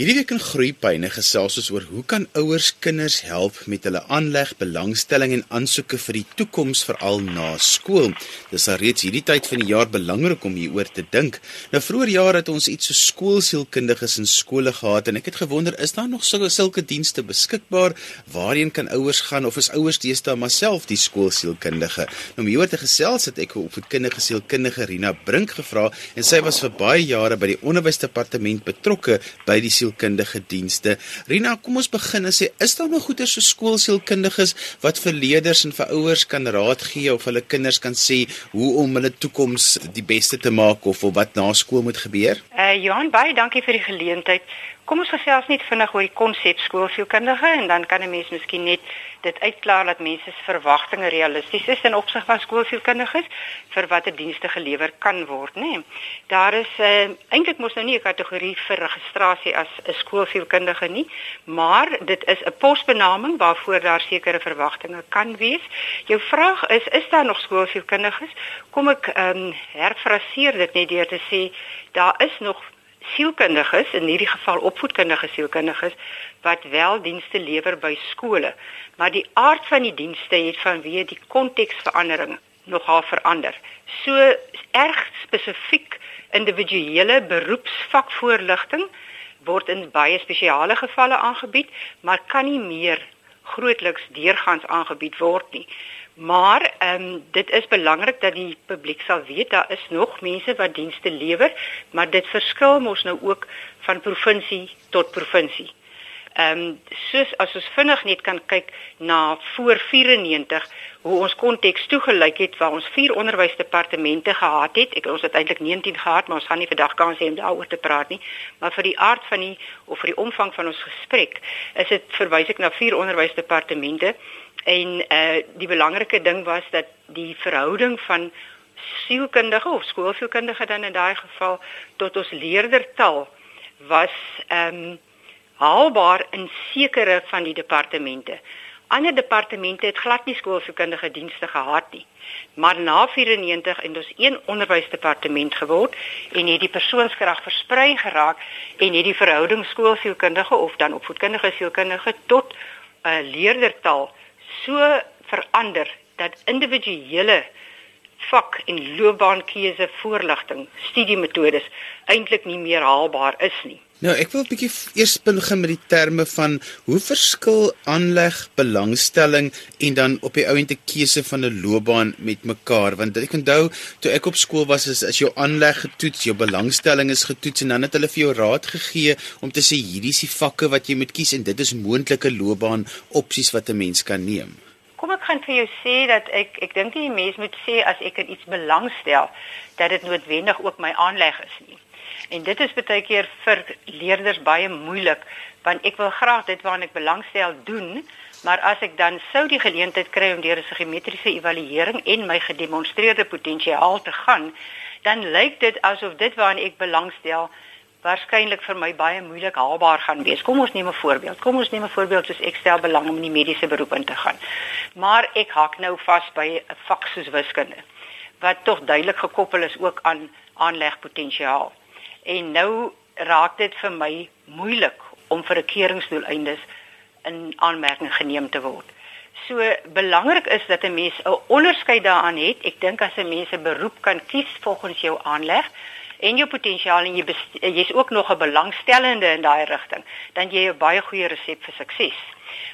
Hierdie week in Groepyne gesels ons oor hoe kan ouers kinders help met hulle aanleg, belangstelling en aansoeke vir die toekoms veral na skool. Dis al reeds hierdie tyd van die jaar belangrik om hieroor te dink. Nou vroeër jare het ons iets so skoolsielkundiges in skole gehad en ek het gewonder is daar nog sulke sulke dienste beskikbaar waarheen kan ouers gaan of is ouers deesdae maar self die skoolsielkundige? Nou om hieroor te gesels het ek op voedkundige sielkundige Rina Brink gevra en sy was vir baie jare by die onderwysdepartement betrokke by die sielkundige dienste. Rina, kom ons begin en sê, is daar nog goeie so skoolsielkundiges wat vir leerders en vir ouers kan raad gee of hulle kinders kan sê hoe om hulle toekoms die beste te maak of, of wat na skool moet gebeur? Uh Johan, baie dankie vir die geleentheid. Kom ons gesels net vinnig oor die konsep skoolsielkundige en dan kan 'n mens miskien net dit uitklaar dat mense se verwagtinge realisties is in opsig van skoolsielkundiges vir watter dienste gelewer kan word, nê. Nee. Daar is uh, eintlik mos nou nie 'n kategorie vir registrasie as 'n skoolsielkundige nie, maar dit is 'n posbenaming waarvoor daar sekere verwagtinge kan wees. Jou vraag is, is daar nog skoolsielkundiges? Kom ek ehm um, herfraseer dit net deur te sê daar is nog sielkundiges in hierdie geval opvoedkundige sielkundiges wat wel dienste lewer by skole. Maar die aard van die dienste het vanweë die konteksverandering nogal verander. So erg spesifiek individuele beroepsvakvoorligting word in baie spesiale gevalle aangebied maar kan nie meer grootliks deurgangs aangebied word nie Maar ehm um, dit is belangrik dat die publiek sal weet daar is nog mense wat dienste lewer, maar dit verskil mos nou ook van provinsie tot provinsie. Ehm um, soos as ons vinnig net kan kyk na voor 94 hoe ons konteks toegelyk het waar ons vier onderwysdepartemente gehad het. Ek ons het eintlik 19 gehad, maar ons gaan nie vandag kan sê om daaroor te praat nie. Maar vir die aard van die of vir die omvang van ons gesprek is dit verwys ek na vier onderwysdepartemente En eh uh, die belangrike ding was dat die verhouding van sielkundige of skoolsielkundige dan in daai geval tot ons leerdertal was ehm um, haalbaar in sekere van die departemente. Ander departemente het glad nie skoolsielkundige dienste gehad nie. Maar na 94 het ons een onderwysdepartement geword en het die persoonskrag versprei geraak en het die verhouding skoolsielkundige of dan opvoedkundige sielkundige tot 'n uh, leerdertal so verander dat individuele vak en loopbaankeuse voorligting studiemetodes eintlik nie meer haalbaar is nie. Nou, ek wil 'n bietjie eers begin met die terme van hoe verskil aanleg, belangstelling en dan op die ouente keuse van 'n loopbaan met mekaar, want ek onthou toe ek op skool was is as jou aanleg getoets, jou belangstelling is getoets en dan het hulle vir jou raad gegee om te sê hierdie is die vakke wat jy moet kies en dit is moontlike loopbaan opsies wat 'n mens kan neem. Kom ek gaan vir jou sê dat ek ek dink die mens moet sê as ek in iets belangstel dat dit noodwendig ook my aanleg is nie. En dit is baie keer vir leerders baie moeilik want ek wil graag dit waarna ek belangstel doen, maar as ek dan sou die geleentheid kry om deur 'n psigometriese evaluering en my gedemonstreerde potensiaal te gaan, dan lyk dit asof dit waarna ek belangstel waarskynlik vir my baie moeilik haalbaar gaan wees. Kom ons neem 'n voorbeeld. Kom ons neem 'n voorbeeld soos ek stel belang om in die mediese beroep in te gaan. Maar ek hak nou vas by 'n vak soos wiskunde wat tog duidelik gekoppel is ook aan aanlegpotensiaal en nou raak dit vir my moeilik om vir 'n keuringsdoeleindes in aanmerking geneem te word. So belangrik is dat 'n mens 'n onderskeid daaraan het. Ek dink as 'n mens 'n beroep kan kies volgens jou aanleg en jou potensiaal en jy jy's ook nog 'n belangstellende in daai rigting, dan jy 'n baie goeie resep vir sukses.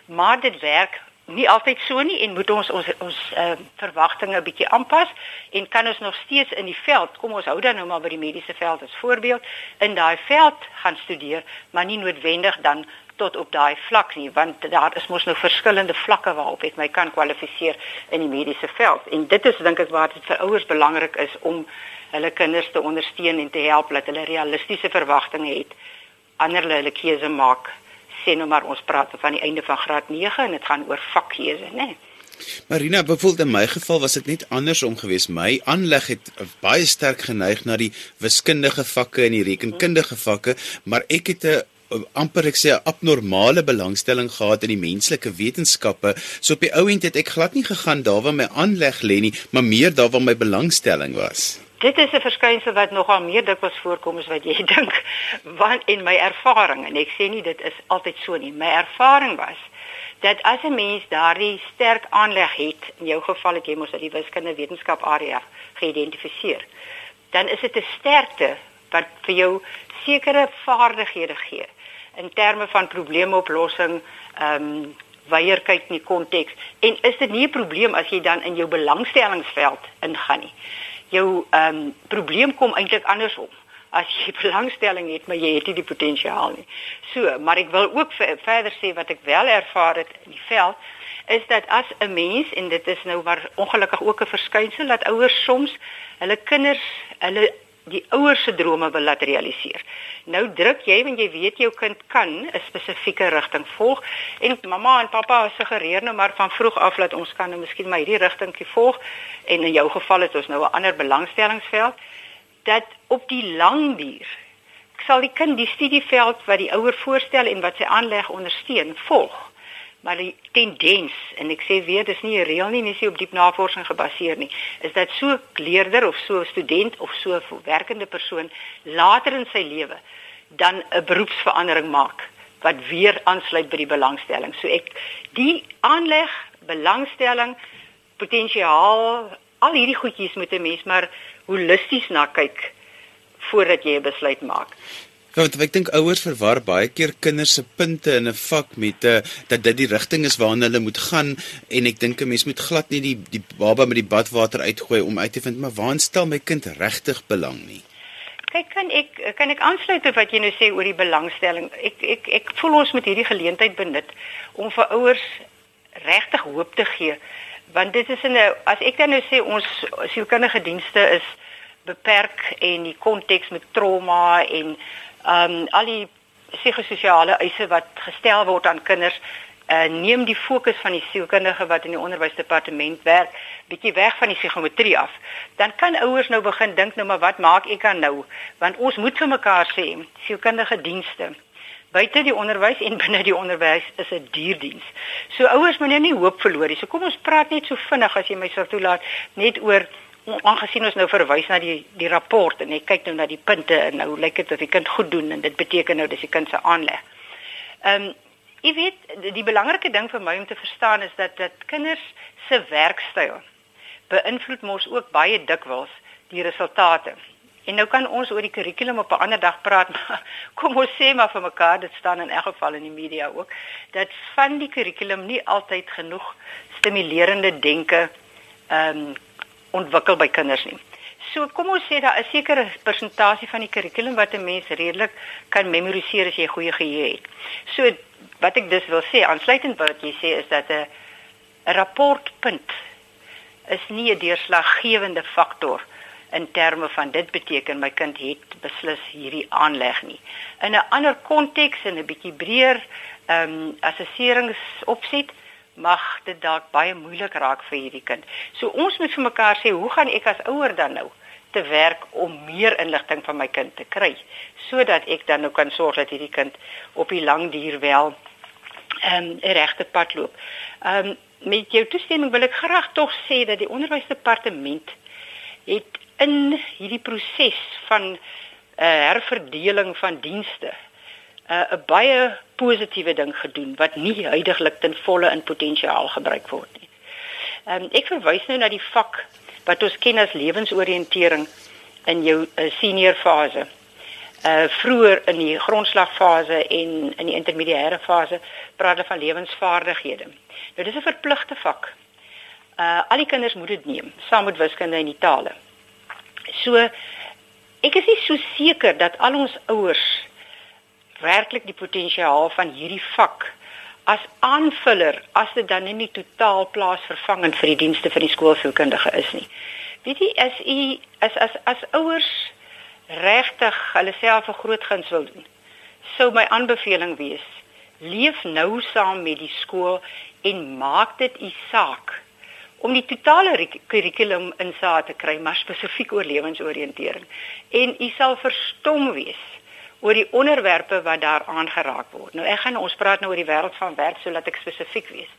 Maar dit werk nie altyd so nie en moet ons ons ons uh, verwagtinge 'n bietjie aanpas en kan ons nog steeds in die veld kom ons hou dan nou maar by die mediese veld as voorbeeld in daai veld gaan studeer maar nie noodwendig dan tot op daai vlak nie want daar is mos nou verskillende vlakke waarop ek my kan kwalifiseer in die mediese veld. En dit is dink ek waar dit vir ouers belangrik is om hulle kinders te ondersteun en te help dat hulle realistiese verwagtinge het ander hulle keuse maak sê nou maar ons praat van die einde van graad 9 en dit gaan oor vakkeuse, né? Nee. Marina, bevoel in my geval was dit net andersom geweest. My aanleg het baie sterk geneig na die wiskundige vakke en die rekenkundige vakke, maar ek het 'n amper ek sê 'n abnormale belangstelling gehad in die menslike wetenskappe. So op die ou end het ek glad nie gegaan daar waar my aanleg lê nie, maar meer daar waar my belangstelling was. Dit is 'n verskynsel wat nogal meer dikwels voorkom as wat jy dink. Want en my ervaring en ek sê nie dit is altyd so nie. My ervaring was dat as 'n mens daardie sterk aanleg het, in jou geval het jy mos uit die wiskunde wetenskap area geïdentifiseer, dan is dit 'n sterkte wat vir jou sekere vaardighede gee in terme van probleemoplossing, ehm um, weier kyk in die konteks en is dit nie 'n probleem as jy dan in jou belangstellingsveld ingaan nie. Jou ehm um, probleem kom eintlik andersom. As jy belangstelling het, maar jy het nie die potensiaal nie. So, maar ek wil ook verder sê wat ek wel ervaar het in die veld is dat as 'n mens en dit is nou maar ongelukkig ook 'n verskynsel dat ouers soms hulle kinders hulle die ouers se drome wil laat realiseer. Nou druk jy want jy weet jou kind kan 'n spesifieke rigting volg. En mamma en pappa suggereer nou maar van vroeg af dat ons kan nou miskien maar hierdie rigtingkie volg. En in jou geval het ons nou 'n ander belangstellingsveld. Dat op die lang duur sal die kind die studieveld wat die ouer voorstel en wat sy aanleg ondersteun volg maar die tendens en ek sê weer dis nie 'n reël nie, dis nie op diep navorsing gebaseer nie, is dat so leerder of so student of so werkende persoon later in sy lewe dan 'n beroepsverandering maak wat weer aansluit by die belangstelling. So ek die aanleg, belangstelling, potensiaal, al hierdie goedjies moet 'n mens maar holisties na kyk voordat jy 'n besluit maak. Ja, want ek dink ouers verwar baie keer kinders se punte in 'n vak met 'n uh, eh, dat dit die rigting is waarna hulle moet gaan en ek dink 'n mens moet glad nie die die baba met die badwater uitgooi om uit te vind maar waar stel my kind regtig belang nie. Kyk, kan ek kan ek aansluit op wat jy nou sê oor die belangstelling. Ek ek ek voel ons moet hierdie geleentheid benut om vir ouers regtig hoop te gee want dit is 'n as ek dan nou sê ons sielkundige dienste is beperk en die konteks met trauma en um, al die psigososiale eise wat gestel word aan kinders uh, neem die fokus van die sielkundige wat in die onderwysdepartement werk bietjie weg van die psigometrie af. Dan kan ouers nou begin dink nou maar wat maak ek aan nou? Want ons moet vir mekaar sê sielkundige dienste buite die onderwys en binne die onderwys is 'n dierdiens. So ouers moet nou nie hoop verloor nie. So kom ons praat net so vinnig as jy my sou toelaat net oor aangesien ons nou verwys na die die rapport en ek kyk nou na die punte en nou lyk dit of die kind goed doen en dit beteken nou dis die kind se aanleg. Ehm um, jy weet die, die belangrike ding vir my om te verstaan is dat dat kinders se werkstyl beïnvloed mos ook baie dikwels die resultate. En nou kan ons oor die kurrikulum op 'n ander dag praat, maar kom ons sê maar vir mekaar, dit staan in elk geval in die media ook, dat van die kurrikulum nie altyd genoeg stimulerende denke ehm um, ontwikkel by kinders nie. So kom ons sê daar is sekere persentasie van die kurrikulum wat 'n mens redelik kan memoriseer as jy goeie geheue het. So wat ek dus wil sê, aansluitend wat jy sê is dat 'n rapportpunt is nie 'n deurslaggewende faktor in terme van dit beteken my kind het beslis hierdie aanleg nie. In 'n ander konteks en 'n bietjie breër ehm um, assesseringsopset mag dit dalk baie moeilik raak vir hierdie kind. So ons moet vir mekaar sê, hoe gaan ek as ouer dan nou te werk om meer inligting van my kind te kry sodat ek dan nou kan sorg dat hierdie kind op die lang duur wel ehm um, regte pad loop. Ehm um, met jou toestemming wil ek graag tog sê dat die onderwysdepartement het in hierdie proses van 'n uh, eh, herverdeling van dienste 'n uh, baie positiewe ding gedoen wat nie heidaglik ten volle in potensiaal gebruik word nie. Ehm um, ek verwys nou na die vak wat ons ken as lewensoriëntering in jou uh, senior fase. Uh vroeër in die grondslagfase en in die intermediêre fase praat hulle van lewensvaardighede. Nou dis 'n verpligte vak. Uh al die kinders moet dit neem saam met wiskunde en die tale. So ek is nie so seker dat al ons ouers werklik die potensiaal van hierdie vak as aanvuller as dit dan nie totaal plaasvervangend vir die dienste van die skoolsielkundige is nie. Weet jy as u as as as ouers regtig hulle self 'n groot guns wil doen, sou my aanbeveling wees: leef nou saam met die skool en maak dit u saak om die totale kurrikulum in saak te kry, maar spesifiek oor lewensoriëntering. En u sal verstom wees oor die onderwerpe wat daar aangeraak word. Nou ek gaan ons praat nou oor die wêreld van werk sodat ek spesifiek wees.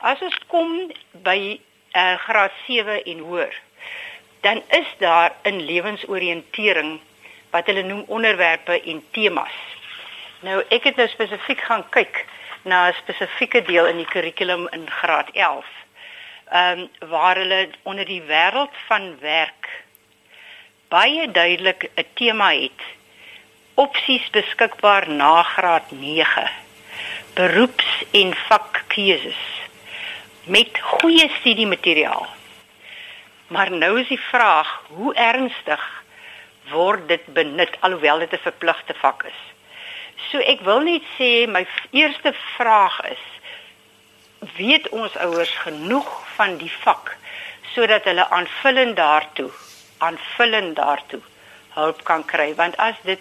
As ons kom by uh, graad 7 en hoër, dan is daar 'n lewensoriëntering wat hulle noem onderwerpe en temas. Nou ek het nou spesifiek gaan kyk na 'n spesifieke deel in die kurrikulum in graad 11. Ehm um, waar hulle onder die wêreld van werk baie duidelik 'n tema het. Opsies beskikbaar na graad 9. Beroeps- en vakkeuses met goeie studiemateriaal. Maar nou is die vraag, hoe ernstig word dit benut alhoewel dit 'n verpligte vak is? So ek wil net sê my eerste vraag is weet ons ouers genoeg van die vak sodat hulle aanvullend daartoe aanvullend daartoe hulp kan kry want as dit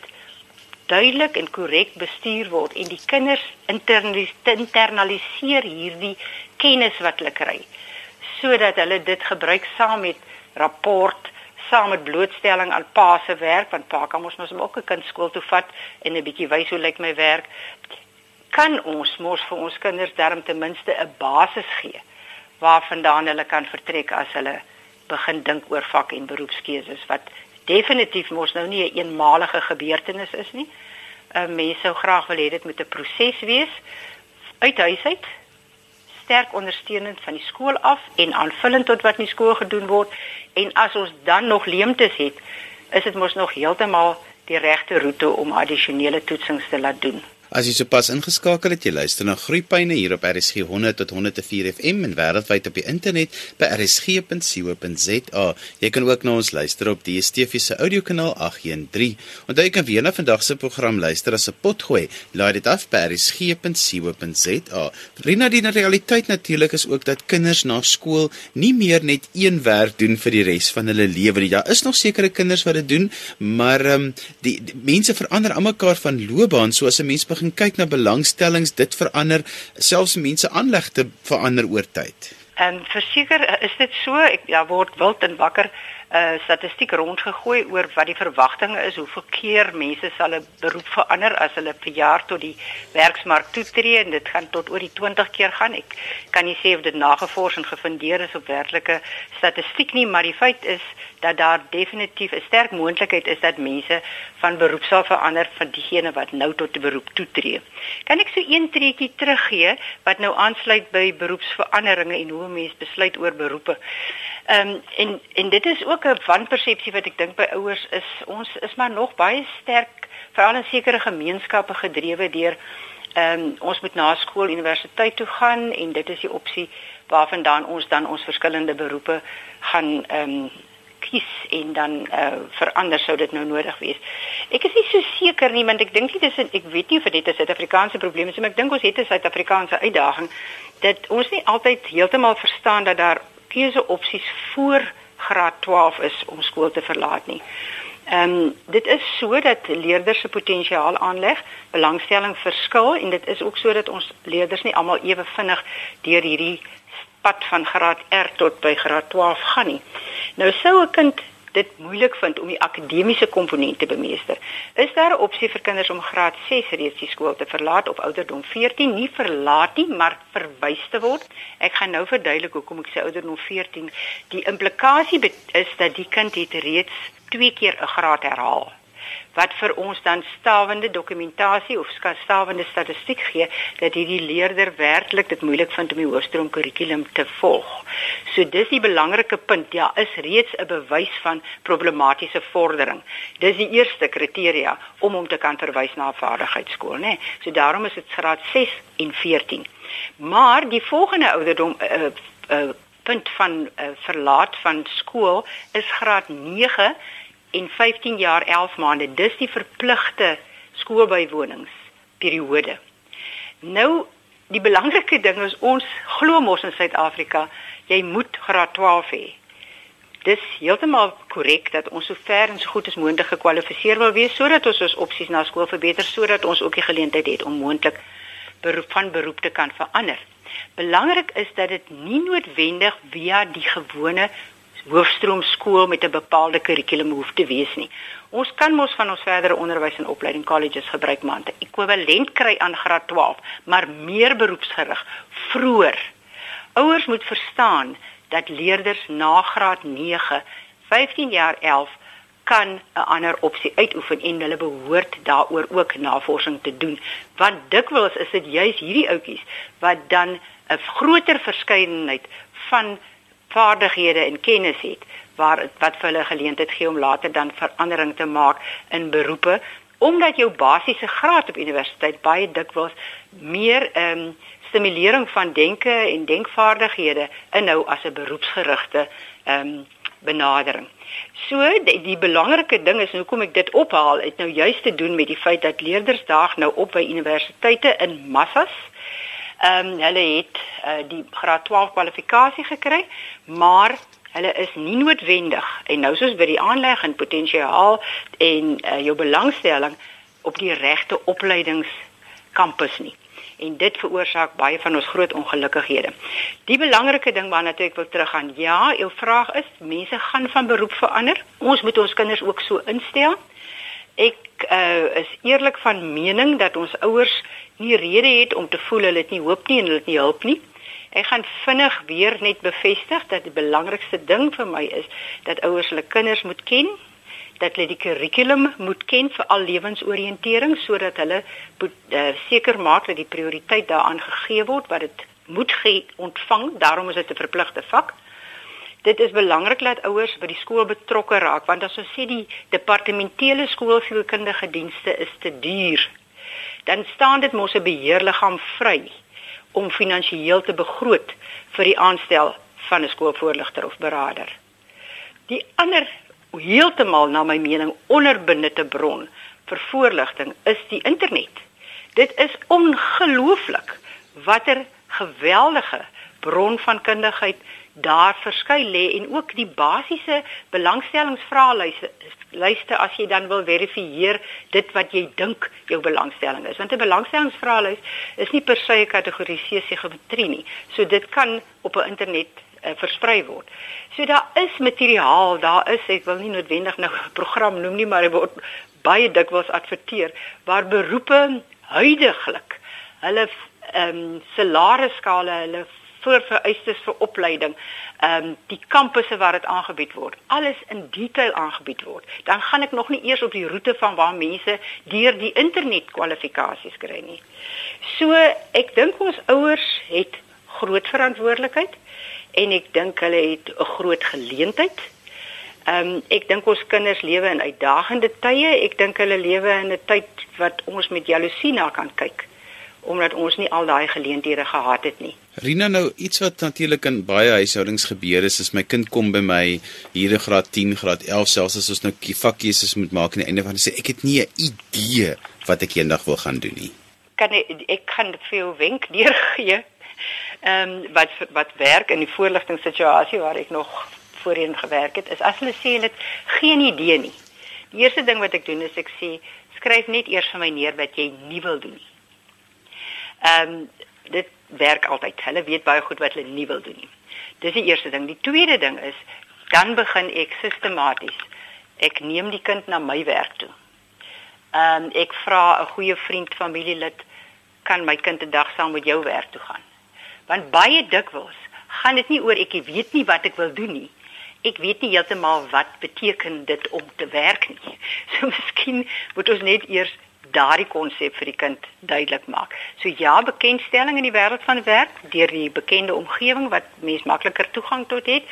duidelik en korrek bestuur word en die kinders internaliseer hierdie kennis wat hulle kry sodat hulle dit gebruik saam met rapport saam met blootstelling aan pa se werk want pa kan mos mos ook 'n kind skool toe vat en 'n bietjie wys hoe lyk my werk. Kan ons mos vir ons kinders darm ten minste 'n basis gee waarvandaan hulle kan vertrek as hulle begin dink oor vak en beroepskeuses wat definitief mos nou nie 'n een eenmalige gebeurtenis is nie. uh, Mens sou graag wil hê dit moet 'n proses wees uit huis uit sterk ondersteunend van die skool af en aanvullend tot wat in die skool gedoen word en as ons dan nog leemtes het, is dit mos nog heeltemal die regte roete om addisionele toetsings te laat doen. As jy sopas ingeskakel het, jy luister na Groepyne hier op RSG 100 tot 104 FM en wêreldwyd op die internet by rsg.co.za. Jy kan ook na ons luister op die DSTV se audiokanaal 813. Onthou jy kan weer na vandag se program luister as 'n potgooi. Laai dit af by rsg.co.za. Rina die realiteit natuurlik is ook dat kinders na skool nie meer net een werk doen vir die res van hulle lewe nie. Daar is nog sekere kinders wat dit doen, maar ehm um, die, die mense verander almekaar van loopbaan soos 'n mens begin kyk na belangstellings, dit verander, selfs mense aanlegte verander oor tyd. En verseker is dit so, ek ja word wild en wakker uh statistiek rondgegooi oor wat die verwagtinge is, hoeveel keer mense sal 'n beroep verander as hulle per jaar tot die werksmark toetree en dit gaan tot oor die 20 keer gaan. Ek kan nie sê of dit nagevors en gefundeer is op werklike statistiek nie, maar die feit is dat daar definitief 'n sterk moontlikheid is dat mense van beroep sal verander van diegene wat nou tot 'n beroep toetree. Kan ek so een treetjie teruggee wat nou aansluit by beroepsveranderinge en hoe mense besluit oor beroepe? Ehm um, en en dit is ook 'n wanpersepsie wat ek dink by ouers is ons is maar nog baie sterk veral in sekere gemeenskappe gedrewe deur ehm um, ons moet na skool universiteit toe gaan en dit is die opsie waarvandaan ons dan ons verskillende beroepe gaan ehm um, kies en dan uh, verander sou dit nou nodig wees. Ek is nie so seker nie want ek dink dit is ek weet nie of dit 'n Suid-Afrikaanse probleem is, maar ek dink ons het 'n Suid-Afrikaanse uitdaging dat ons nie altyd heeltemal verstaan dat daar keuseopsies voor graad 12 is om skool te verlaat nie. Ehm um, dit is sodat leerders se potensiaal aanleg, belangstelling verskil en dit is ook sodat ons leerders nie almal ewe vinnig deur hierdie pad van graad R tot by graad 12 gaan nie. Nou sou 'n kind dit moeilik vind om die akademiese komponent te bemeester. Is daar 'n opsie vir kinders om graad 6 reeds die skool te verlaat of ouderdom 14 nie verlaat nie, maar verwys te word? Ek gaan nou verduidelik hoekom ek sê ouderdom 14. Die implikasie is dat die kind het reeds twee keer 'n graad herhaal wat vir ons dan stawende dokumentasie of stawende statistiek gee dat hierdie leerder werklik dit moeilik vind om die hoofstroom kurrikulum te volg. So dis die belangrike punt. Ja, is reeds 'n bewys van problematiese vordering. Dis die eerste kriteria om hom te kan verwys na 'n vaardigheidskool, né? So daarom is dit graad 6 en 14. Maar die volgende ouderdom uh, uh, punt van uh, verlaat van skool is graad 9 en 15 jaar 11 maande. Dis die verpligte skoolbywoningsperiode. Nou die belangrike ding is ons glo mos in Suid-Afrika, jy moet graad 12 hê. Dis heeltemal korrek dat ons so ver en so goed as moontlik gekwalifiseer wil wees sodat ons ons opsies na skool verbeter sodat ons ook die geleentheid het om moontlik beroep van beroep te kan verander. Belangrik is dat dit nie noodwendig via die gewone hoofstroom skool met 'n bepaalde kurrikulum hoef te wees nie. Ons kan mos van ons verdere onderwys en opleiding colleges gebruik maar 'n ekwivalent kry aan graad 12, maar meer beroepsgerig vroeër. Ouers moet verstaan dat leerders na graad 9 15 jaar 11 kan 'n ander opsie uitoefen en hulle behoort daaroor ook navorsing te doen want dikwels is dit juis hierdie ouetjies wat dan 'n groter verskeidenheid van vaardighede en kennis het waar wat vir hulle geleentheid gee om later dan verandering te maak in beroepe omdat jou basiese graad op universiteit baie dikwels meer ehm um, stimulering van denke en denkvaardighede inhou as 'n beroepsgerigte ehm um, benadering. So die, die belangrike ding is hoekom ek dit ophaal, het nou juist te doen met die feit dat leerders daag nou op by universiteite in massas. Ehm um, hulle het uh, die graad 12 kwalifikasie gekry, maar hulle is nie noodwendig en nou soos by die aanleg en potensiaal en uh, jou belangstelling op die regte opleidingskampus nie en dit veroorsaak baie van ons groot ongelukkighede. Die belangrike ding waarna ek wil teruggaan, ja, jou vraag is, mense gaan van beroep verander. Ons moet ons kinders ook so instel. Ek uh, is eerlik van mening dat ons ouers nie rede het om te voel hulle het nie hoop nie en hulle het nie hulp nie. Ek gaan vinnig weer net bevestig dat die belangrikste ding vir my is dat ouers hulle kinders moet ken, dat hulle die kurrikulum moet ken vir al lewensoriëntering sodat hulle uh, seker maak dat die prioriteit daaraan gegee word wat dit moet gee ontvang daarom is dit 'n verpligte vak dit is belangrik dat ouers by die skool betrokke raak want as ons sê die departementele skoolsielkundige dienste is te duur dan staan dit mos 'n beheerliggaam vry om finansiëel te begroot vir die aanstel van 'n skoolvoorligter of beraader die ander heeltemal na my mening onderbenutte bron vir voorligting is die internet. Dit is ongelooflik watter geweldige bron van kundigheid daar verskyn lê en ook die basiese belangstellingsvraelyste lyste as jy dan wil verifieer dit wat jy dink jou belangstelling is want 'n belangstellingsvraelys is nie per se 'n kategoriseerde geometrie nie so dit kan op 'n internet uh, versprei word. So daar is materiaal, daar is ek wil nie noodwendig nou 'n program noem nie, maar dit word baie dikwels adverteer waar beroepe huidigelik hulle ehm um, salarisskale, hulle voorvereistes vir opleiding, ehm um, die kampusse waar dit aangebied word, alles in detail aangebied word. Dan gaan ek nog nie eers op die roete van waar mense deur die internet kwalifikasies kry nie. So ek dink ons ouers het groot verantwoordelikheid en ek dink hulle het 'n groot geleentheid. Ehm um, ek dink ons kinders lewe in uitdagende tye. Ek dink hulle lewe in 'n tyd wat ons met jaloesie na kan kyk omdat ons nie al daai geleenthede gehad het nie. Rina nou iets wat natuurlik in baie huishoudings gebeur is as my kind kom by my hier in graad 10, graad 11 selfs as ons nou vakkeuses moet maak aan die einde van die sê ek het nie 'n idee wat ek eendag wil gaan doen nie. Kan ek ek kan vir jou wenk deurgee ehm um, wat wat werk in die voorligtingssituasie waar ek nog voorheen gewerk het is as hulle sê hulle het geen idee nie. Die eerste ding wat ek doen is ek sê skryf net eers vir my neer wat jy nie wil doen nie. Ehm um, dit werk altyd. Hulle weet baie goed wat hulle nie wil doen nie. Dis die eerste ding. Die tweede ding is dan begin ek sistematies. Ek neem die kind na my werk toe. Ehm um, ek vra 'n goeie vriend, familielid kan my kind 'n dag saam met jou werk toe gaan want baie dikwels gaan dit nie oor ek weet nie wat ek wil doen nie. Ek weet nie heeltemal wat beteken dit om te werk nie. So miskien moet ons net eers daardie konsep vir die kind duidelik maak. So ja, bekendstelling in die wêreld van werk deur die bekende omgewing wat mens makliker toegang tot het.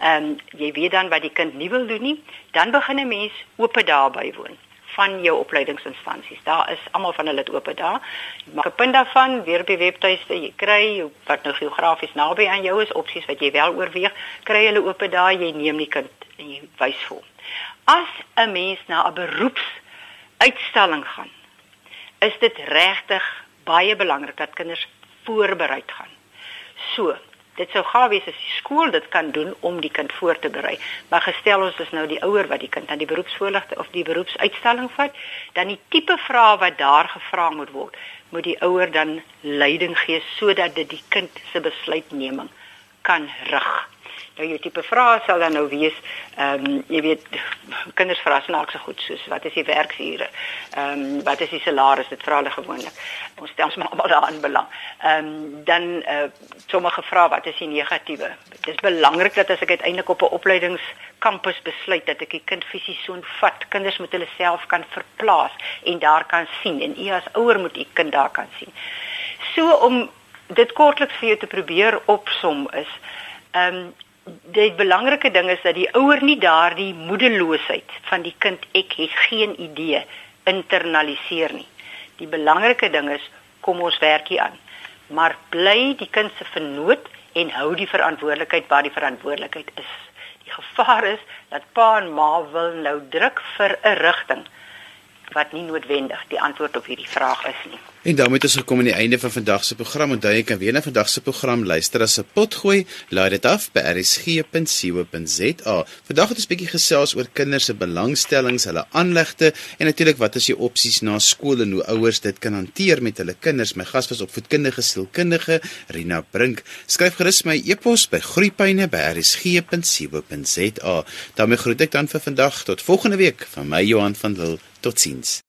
Ehm um, jy weet dan wat die kind nie wil doen nie, dan begin 'n mens oop daarby woon van jou opleidingsinstansies. Daar is almal van hulle oop daar. Maak 'n punt daarvan weer op die webtuiste. Jy kry wat nou geografies naby aan jou is, opsies wat jy wel oorweeg, kry hulle oop daar. Jy neem die kind en jy wys vir hom. As 'n mens na 'n beroepsuitstalling gaan, is dit regtig baie belangrik dat kinders voorbereid gaan. So, dit sou gawe wees as die skool dit kan doen om die kind voor te berei. Maar gestel ons is nou die ouer wat die kind aan die beroepsvoorligte of die beroepsuitstalling vat, dan die tipe vrae wat daar gevra moet word, moet die ouer dan leiding gee sodat dit die kind se besluitneming kan rig. Nou jou tipe vrae sal dan nou wees, ehm um, jy weet kinders vra snaakse goed soos wat is die werksure? Ehm um, wat is die salaris? Dit vra hulle gewoonlik. Ons stel ons maar almal daarin belang. Ehm um, dan eh uh, sommige vra wat is die negatiewe? Dit is belangrik dat as ek uiteindelik op 'n opleidingskampus besluit dat ek die kind fisies so vat, kinders moet hulle self kan verplaas en daar kan sien en u as ouer moet u kind daar kan sien. So om dit kortliks vir jou te probeer opsom is ehm um, die belangrike ding is dat die ouer nie daardie moedeloosheid van die kind ek het geen idee internaliseer nie. Die belangrike ding is kom ons werk hier aan. Maar bly die kind se vernoot en hou die verantwoordelikheid waar die verantwoordelikheid is. Die gevaar is dat pa en ma wil nou druk vir 'n rigting wat nie noodwendig die antwoord op hierdie vraag is nie. En daarmee het ons gekom aan die einde van vandag se program. Onthou jy kan weer na vandag se program luister as 'n pot gooi. Laai dit af by rsg.co.za. Vandag het ons 'n bietjie gesels oor kinders se belangstellings, hulle aanlegte en natuurlik wat is die opsies na skool en hoe ouers dit kan hanteer met hulle kinders. My gas was opvoedkundige sielkundige Rina Brink. Skryf gerus my e-pos by groeipyne@rsg.co.za. daarmee groet ek dan vir vandag tot volgende week van my Johan van Lille. Totsiens.